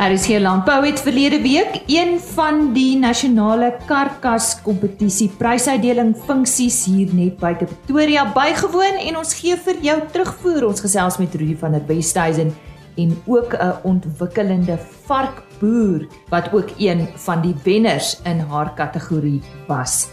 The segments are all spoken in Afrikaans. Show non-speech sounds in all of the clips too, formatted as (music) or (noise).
RSG Landbou het verlede week een van die nasionale karkas kompetisie prysuitdeling funksies hier net buite Pretoria bygewoon en ons gee vir jou terugvoer. Ons gesels met Rudy van der Westhuizen en ook 'n ontwikkelende varkboer wat ook een van die wenners in haar kategorie was.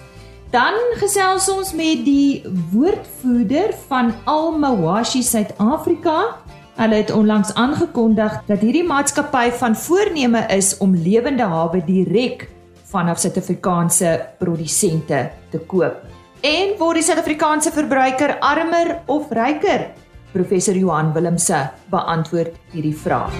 Dan gesels ons met die woordvoerder van Almawashi Suid-Afrika, Hulle het onlangs aangekondig dat hierdie maatskappy van voorneme is om lewende hawe direk vanaf Suid-Afrikaanse produsente te koop. En word die Suid-Afrikaanse verbruiker armer of ryker? Professor Johan Willemse beantwoord hierdie vraag.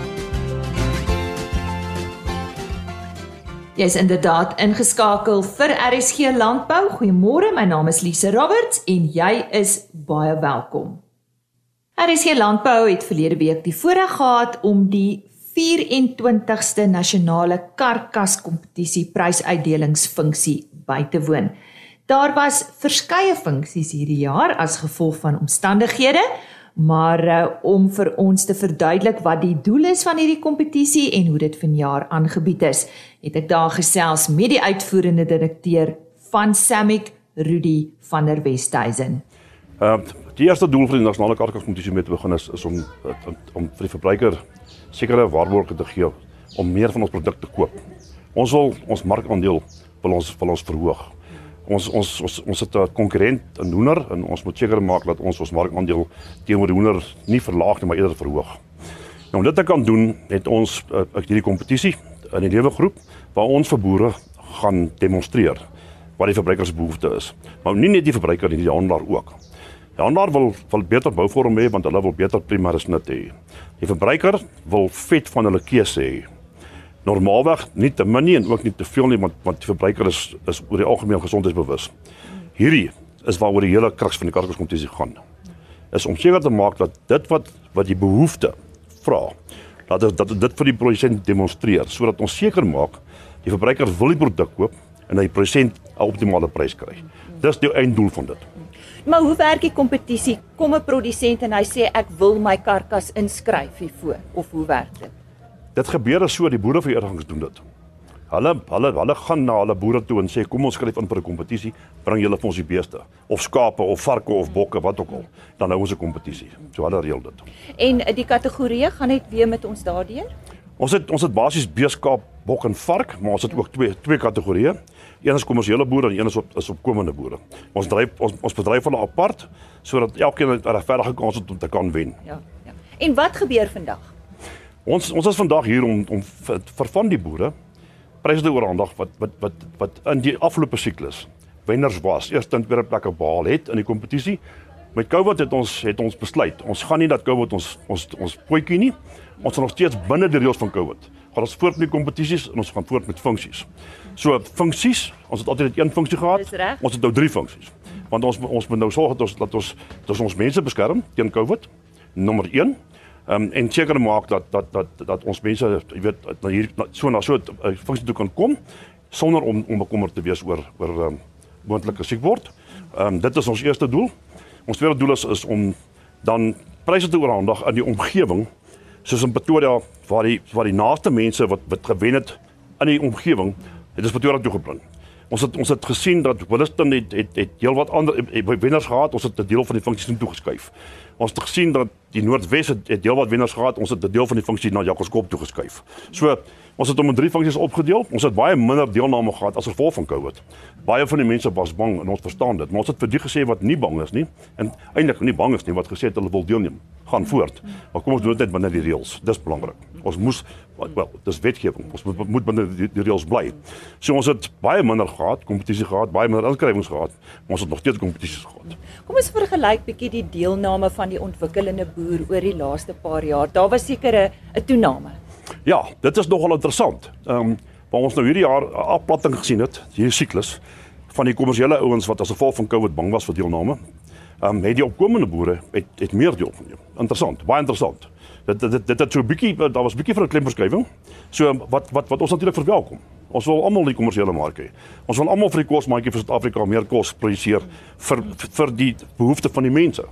Jy's inderdaad ingeskakel vir RSG Landbou. Goeiemôre, my naam is Lise Roberts en jy is baie welkom. RSC Landbou het verlede week die voorreg gehad om die 24ste nasionale karkas kompetisie prysuitdelingsfunksie by te woon. Daar was verskeie funksies hierdie jaar as gevolg van omstandighede, maar uh, om vir ons te verduidelik wat die doel is van hierdie kompetisie en hoe dit vanjaar aangebied is, het ek daar gesels met die uitvoerende direkteur van Samic Rudy van der Westhuizen. Uh die eerste doel vir die nasionale kaartkompetisie met begin is is om om, om vir die verbruiker sekere waarborge te gee om meer van ons produk te koop. Ons wil ons markandeel wil ons wil ons verhoog. Ons ons ons ons het 'n konkurrent in hoender en ons moet seker maak dat ons ons markandeel teenoor hoender nie verlaag nie maar eerder verhoog. Nou om dit te kan doen, het ons uh, hierdie kompetisie in die lewe groep waar ons vir boere gaan demonstreer wat die verbruikers behoefte is. Maar nie net die verbruiker nie, die handelaar ook. Die handelaar wil wil beter bouvorm hê want hulle wil beter primêre snit hê. Die verbruiker wil vet van hulle keuse hê. Normaalweg nie te min nie en ook nie te veel nie want want die verbruiker is is oor die algemeen gesondheidsbewus. Hierdie is waaroor die hele kruks van die karkoskompetisie gaan. Is om seker te maak dat dit wat wat die behoefte vra dat dit dat dit vir die produsent demonstreer sodat ons seker maak die verbruiker wil die produk koop en dat die produsent 'n optimale prys kry. Dis die einddoel van dit. Maar hoe werk die kompetisie? Kom 'n produsent en hy sê ek wil my karkas inskryf hiervoor of hoe werk dit? Dit gebeur so die boereverenigings doen dit. Hulle hulle hulle gaan na hulle boere toe en sê kom ons skryf in vir 'n kompetisie, bring julle vir ons die beeste of skape of varke of bokke wat ook al. Dan hou ons 'n kompetisie. So hulle reël dit. En die kategorieë gaan net weer met ons daardeur? Ons het ons het basies beeskaap, bok en vark, maar ons het ook twee twee kategorieë. Een is kommersiële boere en een is op is opkomende boere. Ons dryf ons ons bedryf hulle apart sodat elkeen 'n regverdige kans het om te kan wen. Ja, ja. En wat gebeur vandag? Ons ons is vandag hier om om vir, vir van die boere pryse te oorhandig wat wat wat wat in die afgelope siklus wenners was. Eerste en tweede plekke behaal het in die kompetisie. Met COVID het ons het ons besluit. Ons gaan nie dat COVID ons ons ons potjie nie. Ons is nog steeds binne die reëls van COVID. Gaan ons voort met die kompetisies en ons gaan voort met funksies. So funksies, ons het altyd een funksie gehad. Ons het nou drie funksies. Want ons ons moet nou sorg dat ons dat ons dat ons mense beskerm teen COVID. Nommer 1. Ehm um, en seker maak dat dat dat dat ons mense, jy weet, na hier so na so 'n uh, funksie toe kan kom sonder om om bekommerd te wees oor oor ehm um, moontlike siek word. Ehm um, dit is ons eerste doel. Ons tweede doel is is om dan pryse te oorhandig in die omgewing soos in Pretoria waar die waar die naaste mense wat wat gewen het in die omgewing het ons Pretoria toe gebring. Ons het ons het gesien dat Williston het het het heelwat ander wenners gehad. Ons het 'n deel van die funksies toe geskuif. Ons het gesien dat die Noordwes het, het heelwat wenners gehad. Ons het 'n deel van die funksie na Jakobskop toe geskuif. So Ons het hom in drie funksies opgedeel. Ons het baie minder deelname gehad as gevolg van COVID. Baie van die mense was bang en ons verstaan dit. Maar ons het vir die gesê wat nie bang is nie en eintlik nie bang is nie wat gesê het hulle wil deelneem. Gaan voort. Maar kom ons doen dit binne die reëls. Dis belangrik. Ons moes wel, dis wetgewing. Ons moet moet binne die, die reëls bly. So ons het baie minder gehad, kompetisie gehad, baie minder inskrywings gehad, maar ons het nog steeds kompetisies gehad. Kom ons vergelyk bietjie die deelname van die ontwikkelende boer oor die laaste paar jaar. Daar was seker 'n toename. Ja, dit is nogal interessant. Ehm um, waar ons nou hierdie jaar afplatting gesien het, hierdie siklus van die kommersiële ouens wat as gevolg van COVID bang was vir deelname. Ehm um, het die opkomende boere het het meer deel van jou. Interessant, baie interessant. Dit dit dit het so 'n bietjie daar was 'n bietjie van 'n klemverskywing. So wat wat wat ons natuurlik verwelkom. Ons wil almal die kommersiële mark hê. Ons wil almal vir die kosmaatjie vir Suid-Afrika meer kos produseer vir vir die behoeftes van die mense.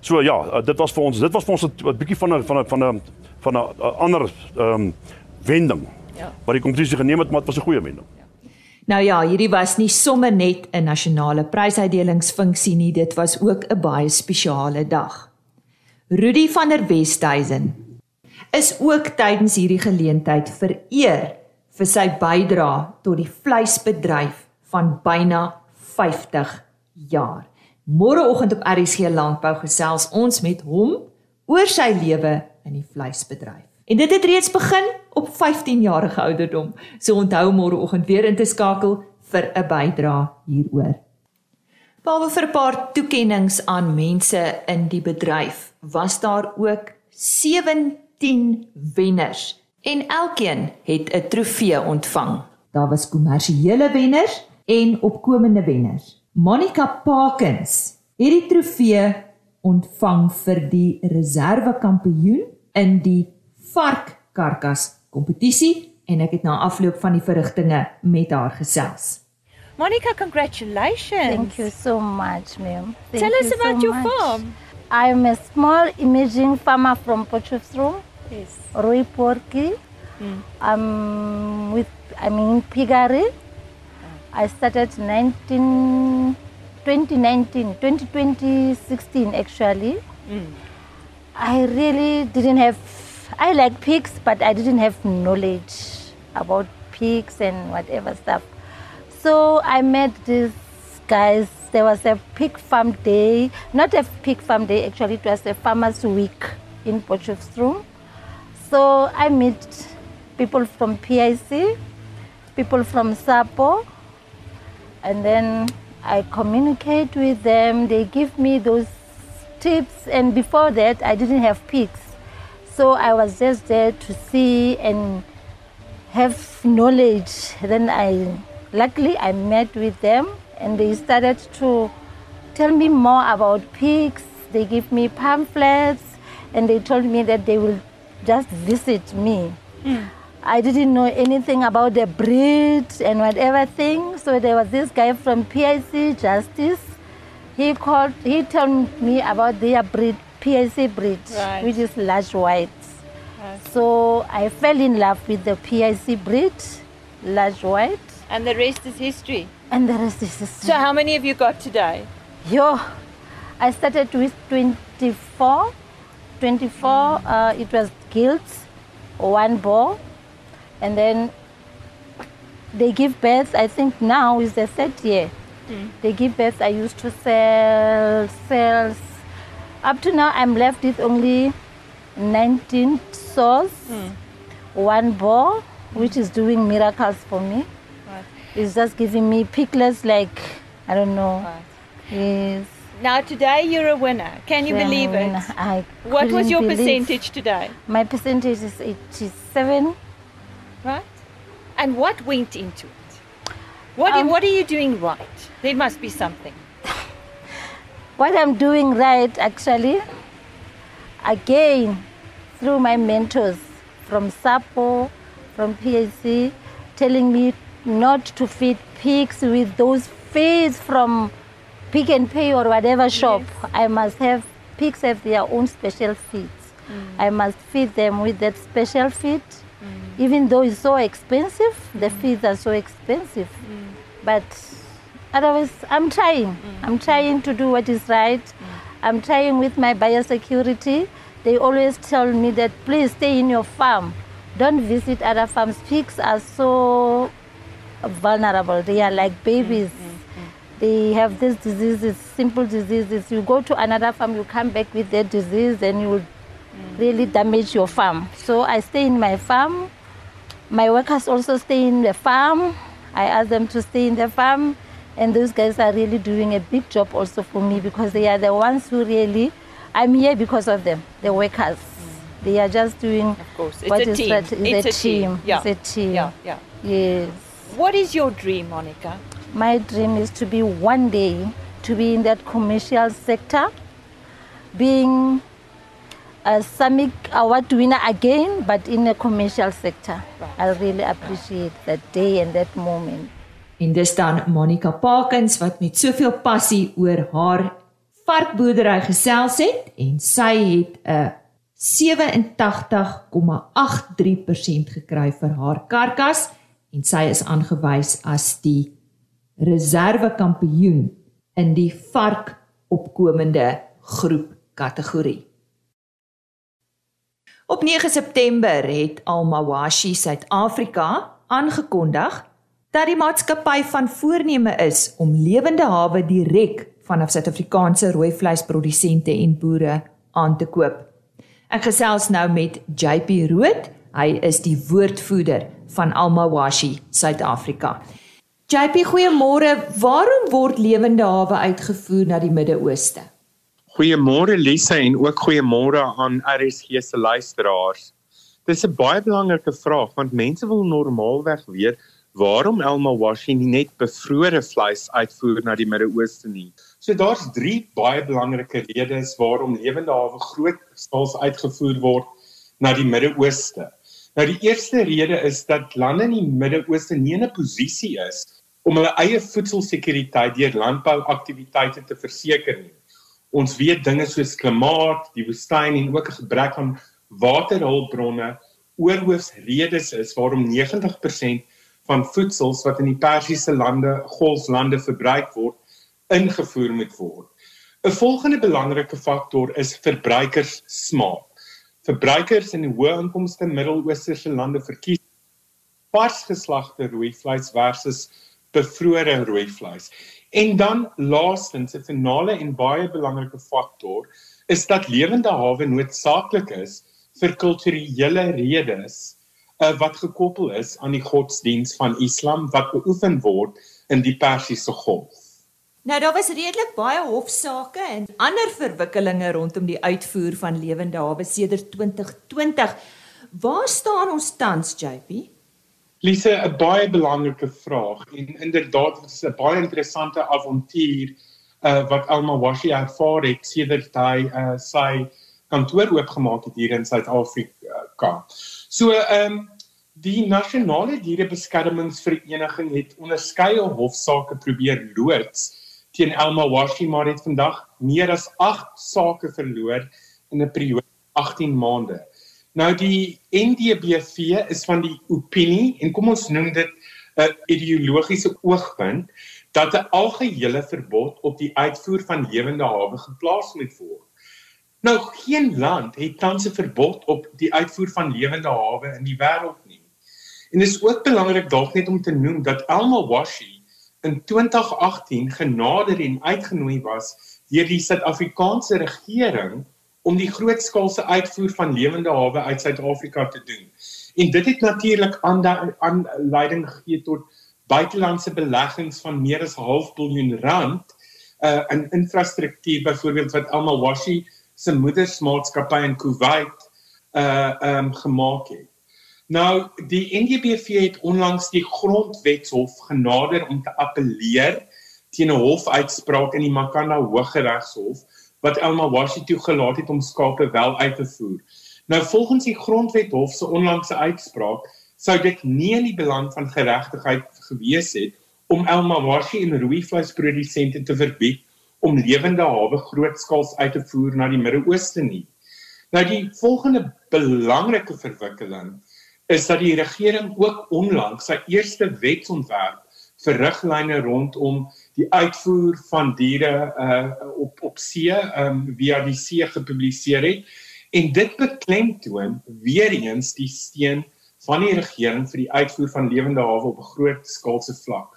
So ja, dit was vir ons dit was vir ons 'n bietjie van 'n van 'n van 'n van 'n ander ehm um, wending. Ja. Wat die kompetisie geneem het, maar dit was 'n goeie wending. Nou ja, hierdie was nie sommer net 'n nasionale prysuitdelingsfunksie nie, dit was ook 'n baie spesiale dag. Rudy van der Westhuizen is ook tydens hierdie geleentheid vereer vir sy bydrae tot die vleisbedryf van byna 50 jaar. Môreoggend op RSG Landbou gesels ons met hom oor sy lewe in die vleisbedryf. En dit het reeds begin op 15 jarige ouderdom. So onthou môreoggend weer in te skakel vir 'n bydrae hieroor. Behalwe vir 'n paar toekenninge aan mense in die bedryf, was daar ook 17 wenners en elkeen het 'n trofee ontvang. Daar was kommersiële wenners en opkomende wenners. Monica Parkins het die trofee ontvang vir die reserve kampioen in die vark karkas kompetisie en ek het na afloop van die verrigtinge met haar gesels. Monica, congratulations. Thank you so much, ma'am. Tell us about so your much. farm. I'm a small emerging farmer from Potchefstroom. Yes. Roy Porky. Mm. I'm with I'm in piggery. I started 19 2019, 2020, 16 actually. Mm. I really didn't have I like pigs, but I didn't have knowledge about pigs and whatever stuff. So I met these guys. There was a pig farm day, not a pig farm day, actually, it was a farmer's week in Potchefstroom. So I met people from PIC, people from SAPO, and then I communicate with them. They give me those tips, and before that, I didn't have pigs. So I was just there to see and have knowledge. Then I, luckily, I met with them and they started to tell me more about pigs. They give me pamphlets and they told me that they will just visit me. Mm. I didn't know anything about the breed and whatever thing. So there was this guy from PIC Justice. He called. He told me about their breed PIC breed, right. which is large whites. Right. So I fell in love with the PIC breed, large white. And the rest is history. And the rest is history. So how many have you got today? Yo, I started with 24. 24, mm. uh, it was gilts, one ball. And then they give birth, I think now is the third year. Mm. They give birth, I used to sell, sell, up to now, I'm left with only 19 souls, mm. one ball, which is doing miracles for me. It's just giving me pickles like, I don't know. Right. Yes. Now today you're a winner. Can you believe it? I what was your percentage today? My percentage is 87. Right. And what went into it? What, um, what are you doing right? There must be something (laughs) what I'm doing right actually, again, through my mentors from SAPO, from PAC, telling me not to feed pigs with those feeds from Pick and Pay or whatever shop. Yes. I must have pigs have their own special feeds. Mm. I must feed them with that special feed. Mm. Even though it's so expensive, the mm. feeds are so expensive. Mm. But Otherwise, I'm trying. Mm. I'm trying to do what is right. Mm. I'm trying with my biosecurity. They always tell me that please stay in your farm. Don't visit other farms. Pigs are so vulnerable. They are like babies. Mm. They have these diseases, simple diseases. You go to another farm, you come back with that disease, and you will really damage your farm. So I stay in my farm. My workers also stay in the farm. I ask them to stay in the farm and those guys are really doing a big job also for me because they are the ones who really, I'm here because of them, the workers. Mm. They are just doing of course. It's what a is team. That, it's, it's, a, team. team. Yeah. It's a team. Yeah, yeah. Yes. What is your dream, Monica? My dream is to be one day to be in that commercial sector, being a Samick Award winner again, but in a commercial sector. Right. I really appreciate that day and that moment. En dis dan Monica Parkins wat met soveel passie oor haar varkboerdery gesels het en sy het 'n 87,83% gekry vir haar karkas en sy is aangewys as die reserve kampioen in die vark opkomende groep kategorie. Op 9 September het Almawashi Suid-Afrika aangekondig dat die maatskappy van voorneme is om lewende hawe direk vanaf Suid-Afrikaanse rooi vleisprodusente en boere aan te koop. Ek gesels nou met JP Rood. Hy is die woordvoerder van Almawashi Suid-Afrika. JP, goeiemôre. Waarom word lewende hawe uitgevoer na die Midde-Ooste? Goeiemôre Lisa en ook goeiemôre aan RSG se luisteraars. Dis 'n baie belangrike vraag want mense wil normaalweg weet waarom Almawashi nie net bevrore vleis uitvoer na die Midde-Ooste nie. So daar's 3 baie belangrike redes waarom lewende hawe groot skaals uitgevoer word na die Midde-Ooste. Nou die eerste rede is dat lande in die Midde-Ooste nie in 'n posisie is om hulle eie voedselsekuriteit deur landbouaktiwiteite te verseker nie. Ons weet dinge soos klimaat, die woestyn en ook 'n gebrek aan waterhulpbronne oorhoofs redes is waarom 90% van voedsels wat in die Persiese lande, golflande verbruik word, ingevoer moet word. 'n Volgende belangrike faktor is verbruikers smaak. Verbruikers in die hoë inkomste Midde-Oosterse lande verkies vars geslagte rooi vleis versus bevrore rooi vleis. En dan laastens 'n finale en baie belangrike faktor is dat lewende hawe noodsaaklik is vir kulturele redes uh, wat gekoppel is aan die godsdiens van Islam wat beoefen word in die Persiese Golf. Nou daar was redelik baie hofsaake en ander verwikkelinge rondom die uitvoer van lewende hawe sedert 2020. Waar staan ons tans, JP? Lise, 'n baie belangrike vraag en inderdaad dit is 'n baie interessante avontuur uh, wat Alma Washi ervaar het sedert hy uh, sy kantoor oopgemaak het hier in Suid-Afrika. So, ehm um, die nasionale dierebeskermingsvereniging het onderskeie hofsaake probeer loods teen Elma Washi maar het vandag meer as 8 sake verloor in 'n periode 18 maande. Nou die NDBV is van die opinie en kom ons noem dit 'n ideologiese oogpunt dat 'n algehele verbod op die uitvoer van lewende hawe geplaas moet word. Nou geen land het tans 'n verbod op die uitvoer van lewende hawe in die wêreld nie. En dit is ook belangrik dalk net om te noem dat Elma Washi in 2018 genader en uitgenooi was deur die Suid-Afrikaanse regering om die grootskaalse uitvoer van lewende hawe uit Suid-Afrika te doen. En dit het natuurlik aanleiding gegee tot buitelandse beleggings van meer as half biljoen rand uh in infrastruktuur byvoorbeeld wat Alma Washi se moedersmaatskappy in Kuwait uh um gemaak het. Nou die NGBV het onlangs die grondwetshof genader om te appeleer teen 'n hofuitspraak in die Makanda Hooggeregshof wat Elma Washi toegelaat het om skape wel uit te voer. Nou volgens die grondwethof se onlangse uitspraak sou dit nie in die belang van geregtigheid gewees het om Elma Washi en rooi vleisprodusente te verbied om lewende hawe grootskaals uit te voer na die Midde-Ooste nie. Nou die volgende belangrike verwikkeling is dat die regering ook onlangs sy eerste wetsontwerp vir riglyne rondom die uitvoer van diere uh op op see um via die see gepubliseer het en dit beklemtoon weer eens die steun van die regering vir die uitvoer van lewende hawe op 'n groot skaalse vlak.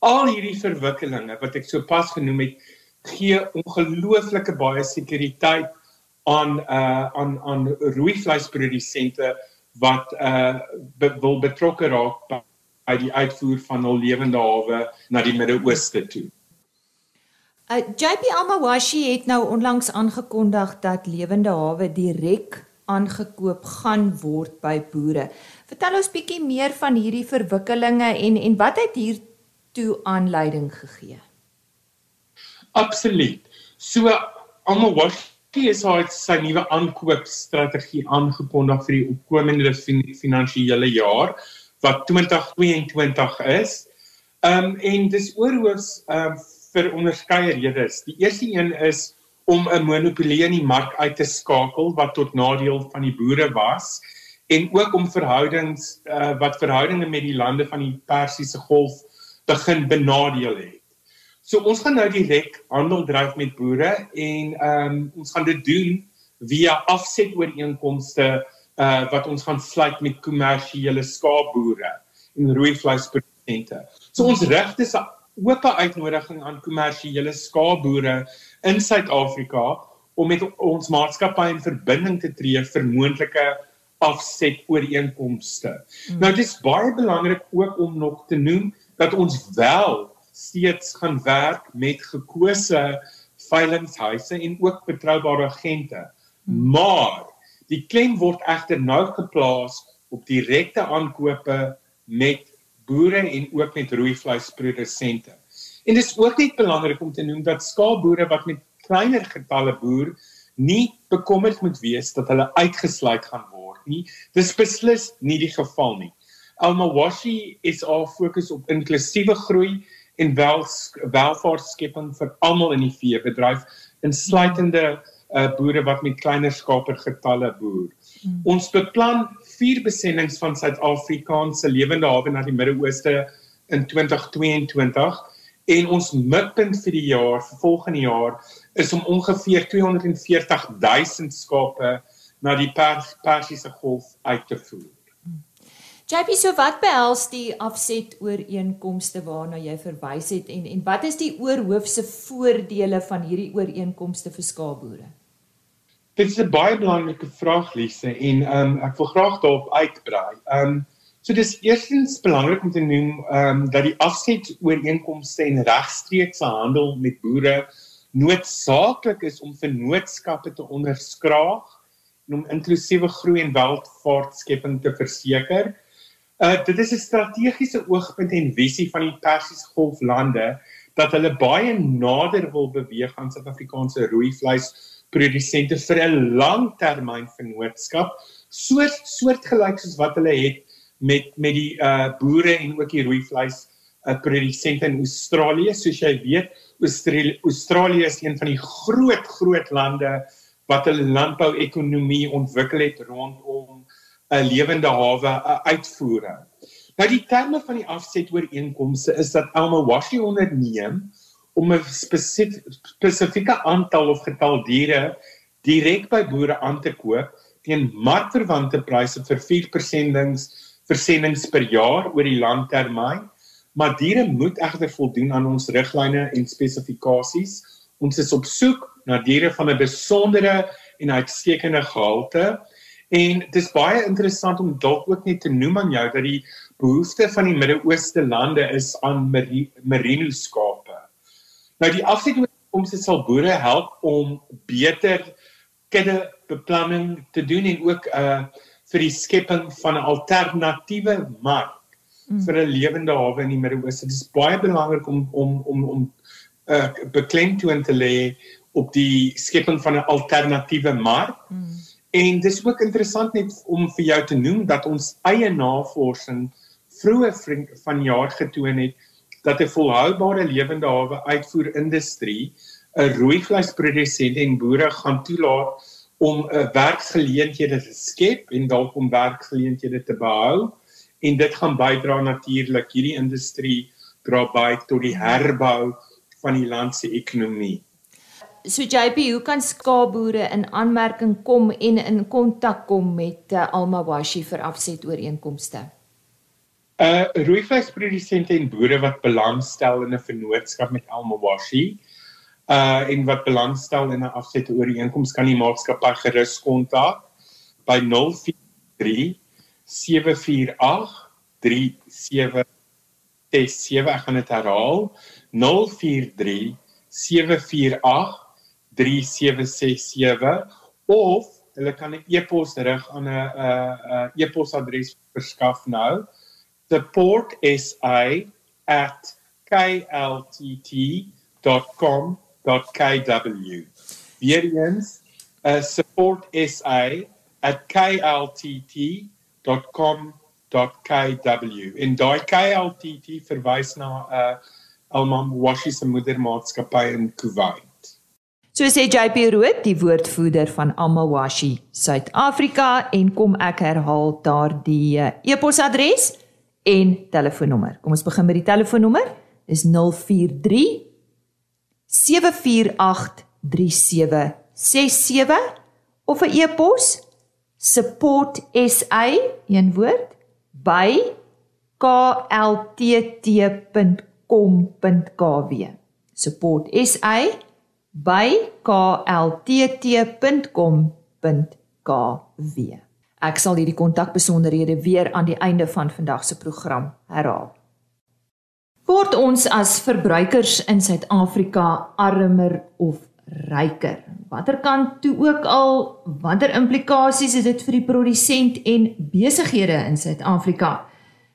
Al hierdie verwikkelinge wat ek sopas genoem het, gee ongelooflike baie sekuriteit aan uh aan aan rooi vleisprodusente wat uh be, wil betrokke raak by die uitvoer van hul lewende hawe na die Midde-Ooste toe. Uh JP Almawashi het nou onlangs aangekondig dat lewende hawe direk aangekoop gaan word by boere. Vertel ons bietjie meer van hierdie verwikkelinge en en wat het hiertoe aanleiding gegee? Absoluut. So Almawashi PSA het sy nuwe aankoopstrategie aangekondig vir die opkomende fin finansiële jaar wat 2022 is. Ehm um, en dis oorhoofs ehm um, vir onderskeie redes. Die eerste een is om 'n monopolie in die mark uit te skakel wat tot nadeel van die boere was en ook om verhoudings uh, wat verhoudinge met die lande van die Persiese Golf begin benadeel het. So ons gaan nou direk handel dryf met boere en ehm um, ons gaan dit doen via afsetooreenkomste uh wat ons gaan sluit met kommersiële skaapboere en rooi vleisprodusente. So ons rig dis 'n oop uitnodiging aan kommersiële skaapboere in Suid-Afrika om met ons maatskappy in verbinding te tree vir moontlike afset ooreenkomste. Hmm. Nou dis baie belangrik ook om nog te noem dat ons wel steeds gaan werk met gekose veilingshuise en ook betroubare agente. Hmm. Maar die klem word egter nou geplaas op direkte aankope met boere en ook met rooi vleisprodusente. En dis ook net belangrik om te noem dat skaapboere wat met kleiner getalle boer nie bekommerd moet wees dat hulle uitgesluit gaan word nie. Dis beslis nie die geval nie. Almawashi is al fokus op inklusiewe groei en wel welvaartskepping vir almal in die veebedryf insluitende uh, boere wat met kleiner skaper getalle boer. Hmm. Ons beplan vier besendings van Suid-Afrikaanse lewende hawe na die Midde-Ooste in 2022 en ons mikpunt vir die jaar vir volgende jaar is om ongeveer 240 000 skape na die pers, Persiese Golf uit te voer. JP, so wat behels die afset ooreenkomste waarna jy verwys het en en wat is die oorhoofse voordele van hierdie ooreenkomste vir skaapboere? Dit is 'n baie belangrike vraag Lise en um, ek wil graag daarop uitbrei. Um so dis eerstens belangrik om te noem um dat die afset ooreenkomste en regstreekse handel met boere noodsaaklik is om vennootskappe te onderskraag om inklusiewe groei en welvaartskepping te verseker. Uh dit is 'n strategiese oogpunt en visie van die Persiese Golflande dat hulle baie nader wil beweeg aan Suid-Afrikaanse rooi vleis produsente vir 'n langtermyn vennootskap, soort soortgelyk soos wat hulle het met met die uh boere en ook die rooi vleis uh, produsente in Australië. Soos jy weet, Australië Australië is een van die groot groot lande wat hulle landbouekonomie ontwikkel het rondom 'n lewende hawe uitvoering. Nou die terme van die afsetooreenkomste is dat Elma Washi onderneem om 'n spesifieke aantal of getal diere direk by boere aan te koop teen markverwante pryse vir vier versendings versendings per jaar oor die langtermyn. Maar diere moet egter voldoen aan ons riglyne en spesifikasies. Ons is op soek na diere van 'n besondere en uitstekende gehalte. En dit is baie interessant om dalk ook net te noem aan jou dat die behoefte van die Midde-Ooste lande is aan merino skape. Nou die afsetoorkomste sal boere help om beter kudde beplanning te doen en ook uh vir die skepping van 'n alternatiewe mark mm. vir 'n lewende hawe in die Midde-Ooste. Dit is baie belangrik om om om om uh beklemtoon te lê op die skepping van 'n alternatiewe mark. Hmm. En dis ook interessant net om vir jou te noem dat ons eie navorsing vroeër van jaar getoon het dat 'n volhoubare lewende hawe uitvoer industrie 'n rooi vleisprodusent en boere gaan toelaat om 'n uh, werksgeleenthede te skep en dalk om werksgeleenthede te behou. En dit gaan bydra natuurlik hierdie industrie dra by tot die herbou van die land se ekonomie so JP, hoe kan skaapboere in aanmerking kom en in kontak kom met uh, Almawashi vir afset ooreenkomste? Uh rooi vleisprodusente en boere wat belangstel in 'n vennootskap met Almawashi uh en wat belangstel in 'n afset ooreenkoms kan die maatskappy gerus kontak by 043 748 3767 ek gaan dit herhaal 043 748 3767 of hulle kan 'n e-pos rig aan 'n 'n e-posadres verskaf nou. supportsa@kltt.com.kw Weerens uh, supportsa@kltt.com.kw en daai KLTT verwys na 'n uh, Almam Washi se moedermaatskappy in Kuwait So sê JP Rood, die woordvoerder van Amawashi Suid-Afrika en kom ek herhaal daardie eh, e-posadres en telefoonnommer. Kom ons begin met die telefoonnommer. Dis 043 748 3767 of 'n e-pos support sa een woord by kltt.com.kw support sa by kltt.com.kw Ek sal hierdie kontakbesonderhede weer aan die einde van vandag se program herhaal. Word ons as verbruikers in Suid-Afrika armer of ryker? Watter kant toe ook al, watter implikasies het dit vir die produsent en besighede in Suid-Afrika?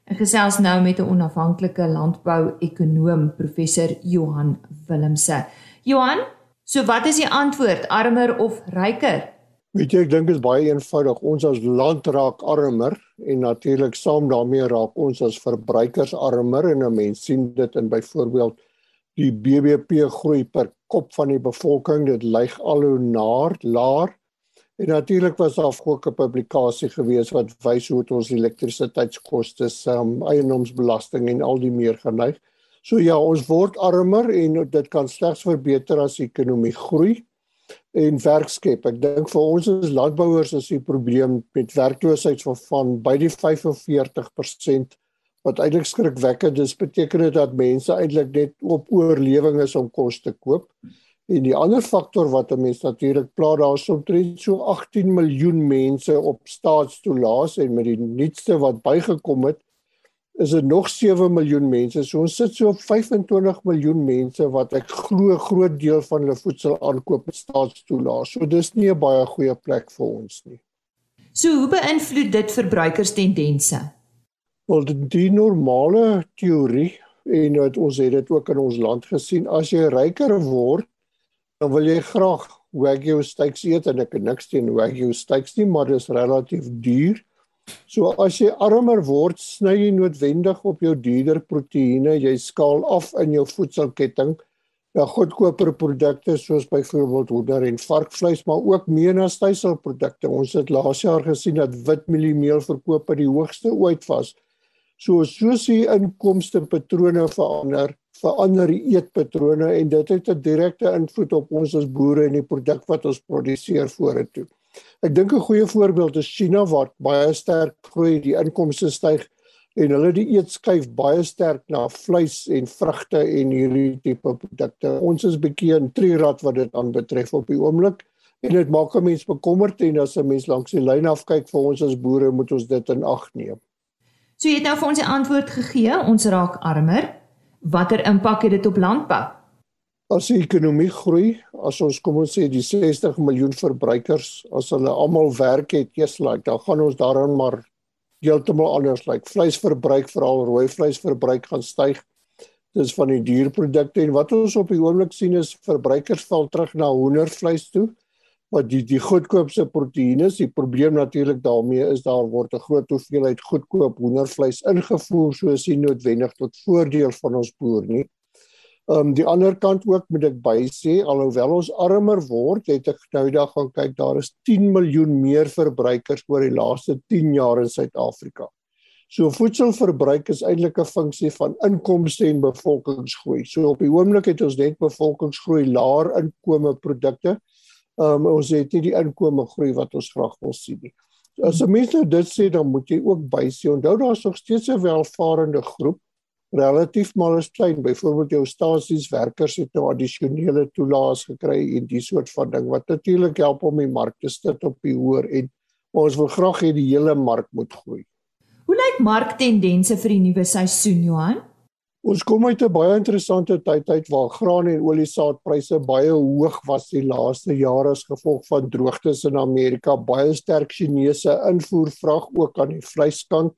Ek gesels nou met 'n onafhanklike landbou-ekonoom, professor Johan Willemse. Johan, so wat is die antwoord, armer of ryker? Weet jy, ek dink dit is baie eenvoudig. Ons as land raak armer en natuurlik saam daarmee raak ons as verbruikers armer en 'n mens sien dit in byvoorbeeld die BBP groei per kop van die bevolking. Dit lyk al hoe naar, laer. En natuurlik was daar ook 'n publikasie gewees wat wys hoe ons elektrisiteitskoste, um, eiendomsbelasting en al die meer geneig. So ja, ons word armer en dit kan slegs verbeter as die ekonomie groei en werk skep. Ek dink vir ons as landbouers is die probleem met werkloosheid van, van by die 45% wat eintlik skrikwekkend is. Beteken dit dat mense eintlik net op oorlewing is om kos te koop? En die ander faktor wat 'n mens natuurlik pla daar is omtrent so 18 miljoen mense op staatstoelaas en met die nuutste wat bygekom het is dit nog 7 miljoen mense. So ons sit so op 25 miljoen mense wat ek glo groot deel van hulle voedsel aankoop met staatstoelaas. So dis nie 'n baie goeie plek vir ons nie. So hoe beïnvloed dit verbruikerstendense? Wel die, normale teorie en wat ons het dit ook in ons land gesien, as jy ryker word, dan wil jy graag wagyu steaks eet en ek het niks teen wagyu steaks nie, maar dit is relatief duur. So as jy armer word, sny jy noodwendig op jou dierder proteïene, jy skaal af in jou voedselketting na goedkoper produkte soos byvoorbeeld hoender en varkvleis, maar ook meer na styselprodukte. Ons het laas jaar gesien dat witmieliemeel verkoop by die hoogste ooit was. So soos die inkomste patrone verander, verander die eetpatrone en dit het 'n direkte invloed op ons as boere en die produk wat ons produseer vorentoe. Ek dink 'n goeie voorbeeld is China wat baie sterk groei, die inkomste styg en hulle die eetskyf baie sterk na vleis en vrugte en hierdie tipe produkte. Ons is bietjie in trierad wat dit aanbetref op die oomblik en dit maak 'n mens bekommerd en as 'n mens langs die lyn afkyk vir ons as boere moet ons dit in ag neem. So jy het nou vir ons 'n antwoord gegee, ons raak armer. Watter impak het dit op landbou? As die ekonomie groei, as ons kom ons sê die 60 miljoen verbruikers, as hulle almal werk het, eers like, dan gaan ons daarin maar heeltemal anders lyk. Like. Vleisverbruik, veral rooi vleisverbruik gaan styg. Dis van die dierprodukte en wat ons op die oomblik sien is verbruikers val terug na hoendervleis toe wat die die goedkoopste proteïene is. Die probleem natuurlik daarmee is daar word 'n groot hoeveelheid goedkoop hoendervleis ingevoer soos nie noodwendig tot voordeel van ons boer nie. Ehm um, die ander kant ook moet ek by sê alhoewel ons armer word, het ek nou dag gaan kyk, daar is 10 miljoen meer verbruikers oor die laaste 10 jaar in Suid-Afrika. So voedselverbruik is eintlik 'n funksie van inkomste en bevolkingsgroei. So op die oomblik het ons net bevolkingsgroei, laer inkome produkte. Ehm um, ons het nie die inkome groei wat ons graag wil sien nie. As 'n mens nou dit sê, dan moet jy ook by sê, onthou daar's nog steeds 'n welvarende groep relatief maar is klein. Byvoorbeeld jou stasieswerkers het nou addisionele toelaas gekry en die soort van ding wat natuurlik help om die mark te sit op die hoër en ons wil graag hê die hele mark moet groei. Hoe lyk marktendense vir die nuwe seisoen, Johan? Ons kom uit 'n baie interessante tyd uit waar graan en oliesaadpryse baie hoog was die laaste jare as gevolg van droogtes in Amerika, baie sterk Chinese invoervraag ook aan die vleiskant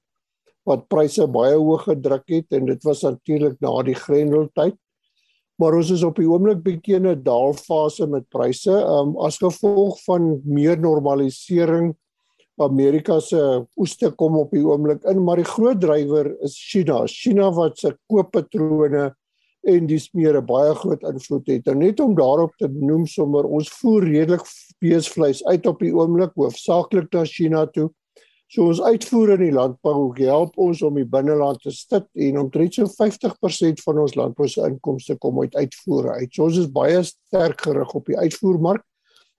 wat pryse baie hoog gedruk het en dit was natuurlik na die Grendeltyd. Maar ons is op die oomblik bietjie in 'n daalfase met pryse, um, as gevolg van meer normalisering. Amerika se oeste kom op die oomblik in, maar die groot drywer is China. China wat se kooppatrone en die smeere baie groot invloed het. En net om daarop te noem sommer ons voer redelik beesvleis uit op die oomblik hoofsaaklik na China toe. So ons uitvoer in die landbou help ons om die binneland te stit en omtrent so 50% van ons landbou se inkomste kom uit uitvoere uit. So ons is baie sterk gerig op die uitvoermark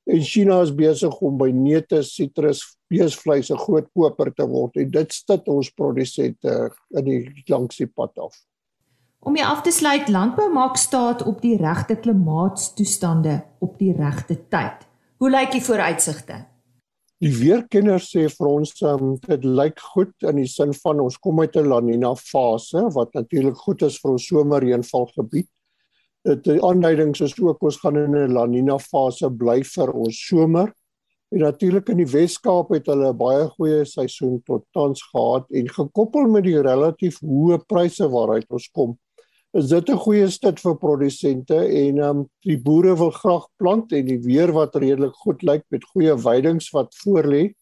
en China is besig om by neute, sitrus, beesvleis 'n groot koper te word en dit stit ons produsente in die langs die pad af. Om jy af te sluit, landbou maak staat op die regte klimaatstoestande op die regte tyd. Hoe lyk die vooruitsigte? Die weerkenners sê vir ons um, dit lyk goed in die sin van ons kom uit 'n La Nina fase wat natuurlik goed is vir ons somerreënvalgebied. Dit die aanduidings is ook ons gaan in 'n La Nina fase bly vir ons somer. En natuurlik in die Wes-Kaap het hulle 'n baie goeie seisoen tot tans gehad en gekoppel met die relatief hoë pryse waaruit ons kom is dit 'n goeie stad vir produsente en um, die boere wil graag plant en die weer wat redelik goed lyk met goeie weidings wat voorlê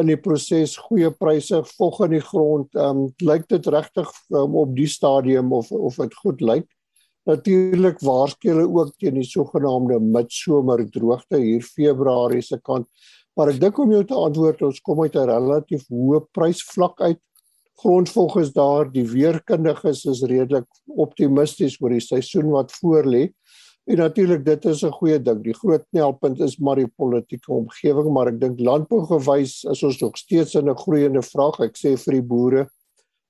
in die proses goeie pryse vog in die grond um, lyk dit regtig um, op die stadium of of dit goed lyk? Natuurlik waarskynlik ook teen die sogenaamde midsomer droogte hier Februarie se kant maar ek dink om jou te antwoord ons kom uit 'n relatief hoë prysvlak uit grondvog is daar, die weerkundiges is redelik optimisties oor die seisoen wat voorlê. En natuurlik dit is 'n goeie ding. Die groot knelpunt is maar die politieke omgewing, maar ek dink landbougewys is ons nog steeds in 'n groeiende vraag. Ek sê vir die boere,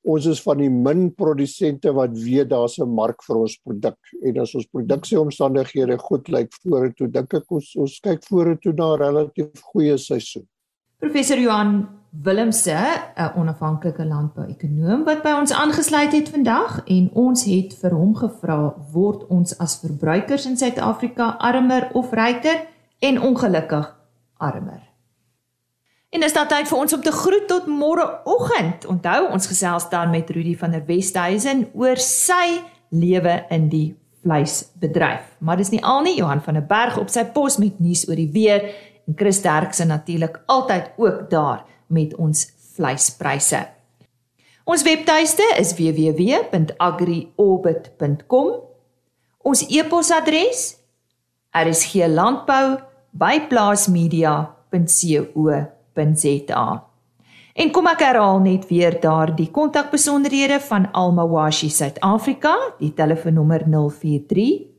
ons is van die min produsente wat weet daar's 'n mark vir ons produk en as ons produksieomstandighede goed lyk vorentoe, dink ek ons ons kyk vorentoe na 'n relatief goeie seisoen. Professor Johan Willemse, 'n onafhanklike landbouekonoom wat by ons aangesluit het vandag en ons het vir hom gevra word ons as verbruikers in Suid-Afrika armer of ryker en ongelukkig armer. En is dit tyd vir ons om te groet tot môreoggend. Onthou, ons gesels dan met Rudy van der Westhuizen oor sy lewe in die vleisbedryf. Maar dis nie al nie, Johan van der Berg op sy pos met nuus oor die weer en Chris Derksen natuurlik altyd ook daar met ons vleispryse. Ons webtuiste is www.agriorbit.com. Ons e-posadres rsglandbou@plaasmedia.co.za. En kom ek herhaal net weer daardie kontakbesonderhede van Alma Washi Suid-Afrika, die telefoonnommer 043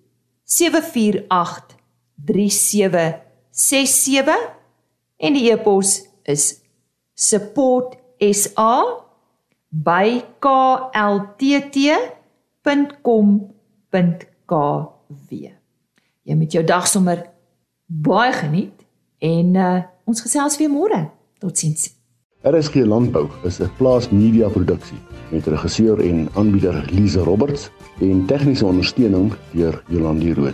748 3767 en die e-pos is supportsa@kltt.com.kw. Jy met jou dag sommer baie geniet en uh, ons gesels weer môre. Totsiens. RSG Landbou is 'n plaas media produksie met regisseur en aanbieder Lize Roberts en tegniese ondersteuning deur Jolande Rooi.